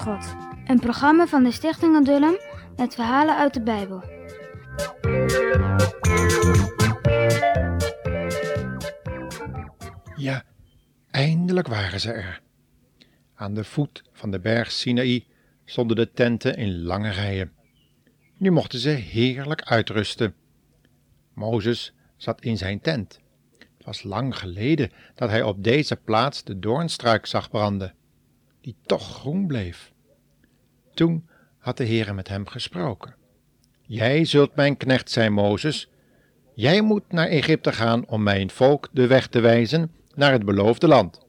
God. Een programma van de Stichting Adullam met verhalen uit de Bijbel. Ja, eindelijk waren ze er. Aan de voet van de berg Sinaï stonden de tenten in lange rijen. Nu mochten ze heerlijk uitrusten. Mozes zat in zijn tent. Het was lang geleden dat hij op deze plaats de doornstruik zag branden, die toch groen bleef. Toen had de Heere met hem gesproken. Jij zult mijn knecht zijn, Mozes. Jij moet naar Egypte gaan om mijn volk de weg te wijzen naar het beloofde land.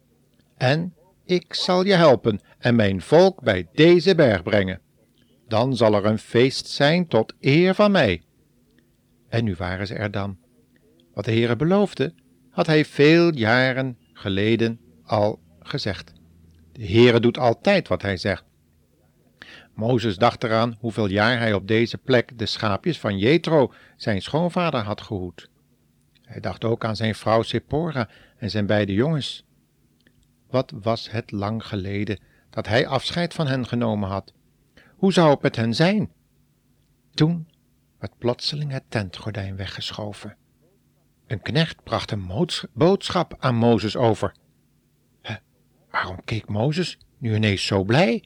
En ik zal je helpen en mijn volk bij deze berg brengen. Dan zal er een feest zijn tot eer van mij. En nu waren ze er dan. Wat de Heere beloofde, had hij veel jaren geleden al gezegd. De Heere doet altijd wat hij zegt. Mozes dacht eraan hoeveel jaar hij op deze plek de schaapjes van Jethro, zijn schoonvader, had gehoed. Hij dacht ook aan zijn vrouw Sephora en zijn beide jongens. Wat was het lang geleden dat hij afscheid van hen genomen had? Hoe zou het met hen zijn? Toen werd plotseling het tentgordijn weggeschoven. Een knecht bracht een boodschap aan Mozes over. Waarom keek Mozes nu ineens zo blij?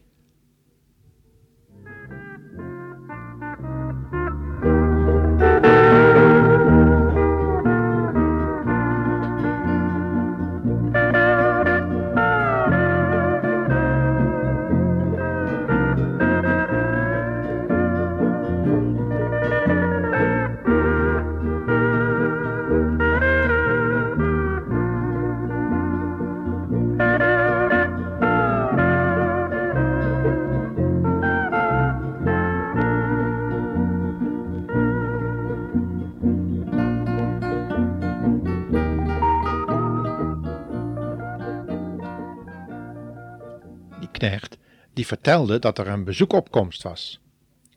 Die vertelde dat er een bezoekopkomst was.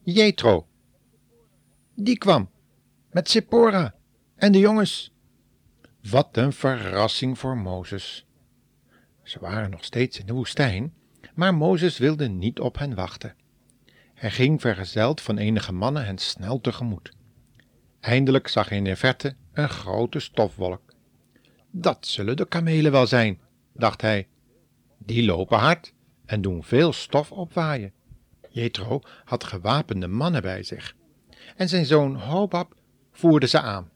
Jethro. Die kwam, met Sephora en de jongens. Wat een verrassing voor Mozes. Ze waren nog steeds in de woestijn, maar Mozes wilde niet op hen wachten. Hij ging vergezeld van enige mannen hen snel tegemoet. Eindelijk zag hij in de verte een grote stofwolk. Dat zullen de kamelen wel zijn, dacht hij. Die lopen hard en doen veel stof opwaaien. Jethro had gewapende mannen bij zich en zijn zoon Hobab voerde ze aan.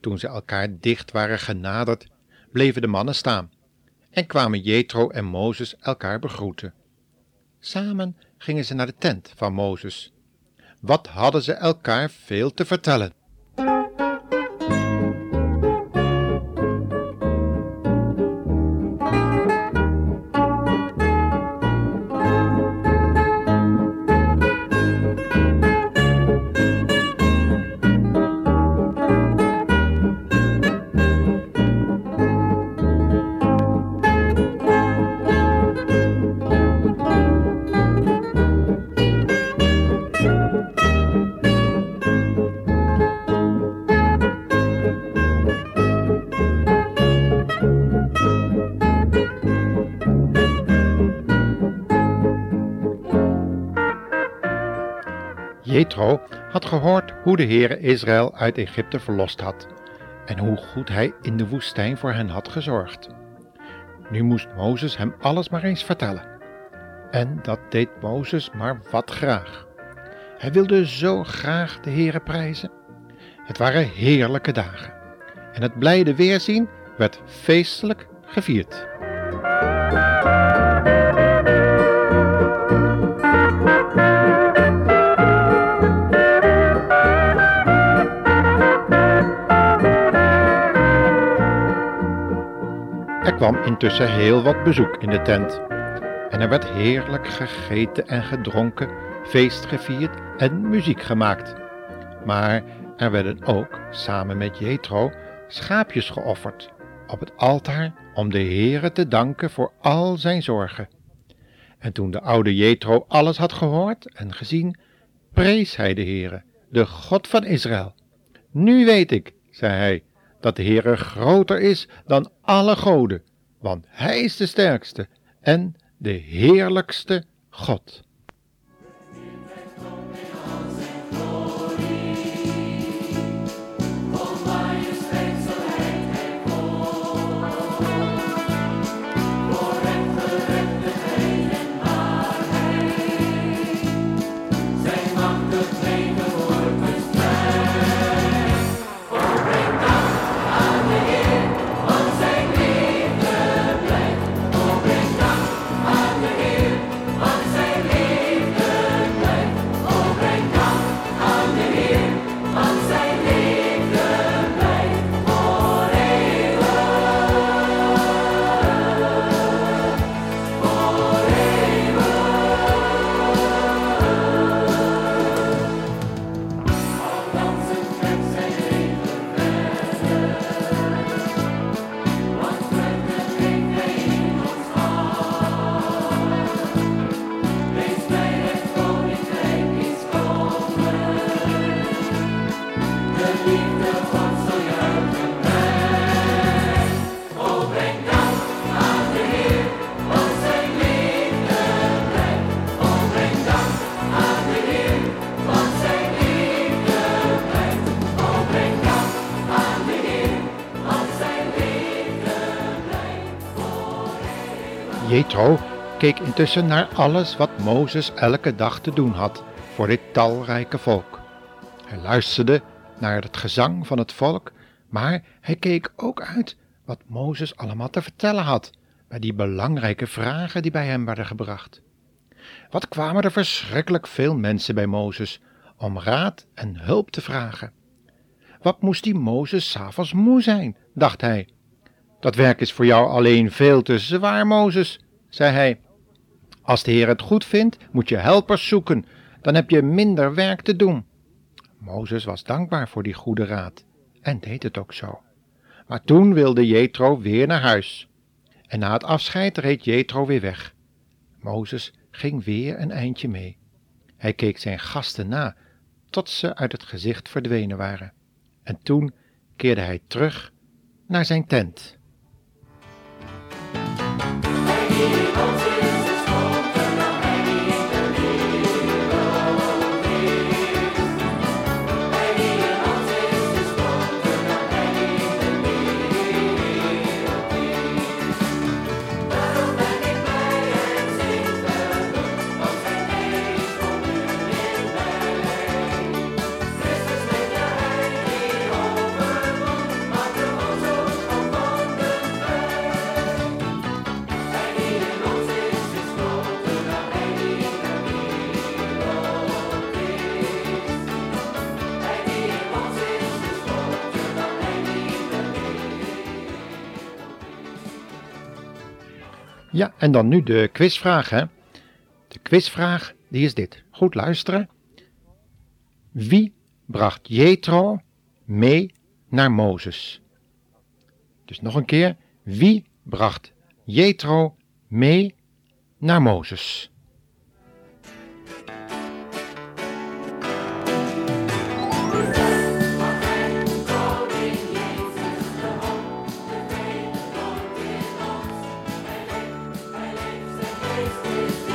Toen ze elkaar dicht waren genaderd, bleven de mannen staan en kwamen Jethro en Mozes elkaar begroeten. Samen gingen ze naar de tent van Mozes. Wat hadden ze elkaar veel te vertellen? Jethro had gehoord hoe de Heere Israël uit Egypte verlost had en hoe goed hij in de woestijn voor hen had gezorgd. Nu moest Mozes hem alles maar eens vertellen. En dat deed Mozes maar wat graag. Hij wilde zo graag de Heere prijzen. Het waren heerlijke dagen en het blijde weerzien werd feestelijk gevierd. Kwam intussen heel wat bezoek in de tent. En er werd heerlijk gegeten en gedronken, feest gevierd en muziek gemaakt. Maar er werden ook, samen met Jethro, schaapjes geofferd op het altaar om de Heere te danken voor al zijn zorgen. En toen de oude Jethro alles had gehoord en gezien, prees hij de Heere, de God van Israël. Nu weet ik, zei hij, dat de Heere groter is dan alle goden want Hij is de sterkste en de heerlijkste God. Jethro keek intussen naar alles wat Mozes elke dag te doen had voor dit talrijke volk. Hij luisterde naar het gezang van het volk, maar hij keek ook uit wat Mozes allemaal te vertellen had bij die belangrijke vragen die bij hem werden gebracht. Wat kwamen er verschrikkelijk veel mensen bij Mozes om raad en hulp te vragen. Wat moest die Mozes s'avonds moe zijn, dacht hij. Dat werk is voor jou alleen veel te zwaar, Mozes, zei hij. Als de Heer het goed vindt, moet je helpers zoeken, dan heb je minder werk te doen. Mozes was dankbaar voor die goede raad en deed het ook zo. Maar toen wilde Jethro weer naar huis. En na het afscheid reed Jethro weer weg. Mozes ging weer een eindje mee. Hij keek zijn gasten na tot ze uit het gezicht verdwenen waren. En toen keerde hij terug naar zijn tent. Ja, en dan nu de quizvraag. De quizvraag, die is dit. Goed luisteren. Wie bracht Jethro mee naar Mozes? Dus nog een keer. Wie bracht Jethro mee naar Mozes? life. you